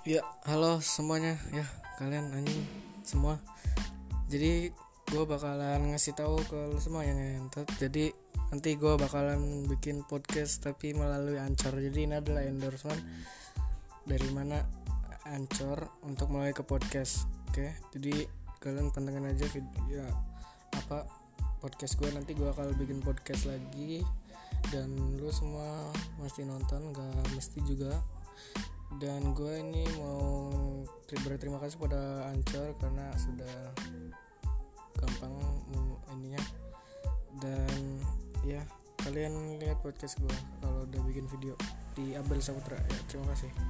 Ya, halo semuanya. Ya, kalian anjing semua. Jadi gue bakalan ngasih tahu ke lu semua yang ngentot. Jadi nanti gue bakalan bikin podcast tapi melalui Anchor. Jadi ini adalah endorsement dari mana Anchor untuk mulai ke podcast. Oke, jadi kalian pantengin aja video ya, apa podcast gue nanti gue bakal bikin podcast lagi dan lu semua mesti nonton gak mesti juga dan gue ini mau berterima kasih pada Anchor karena sudah gampang ininya. Dan ya kalian lihat podcast gue kalau udah bikin video di Abel Saputra. Ya terima kasih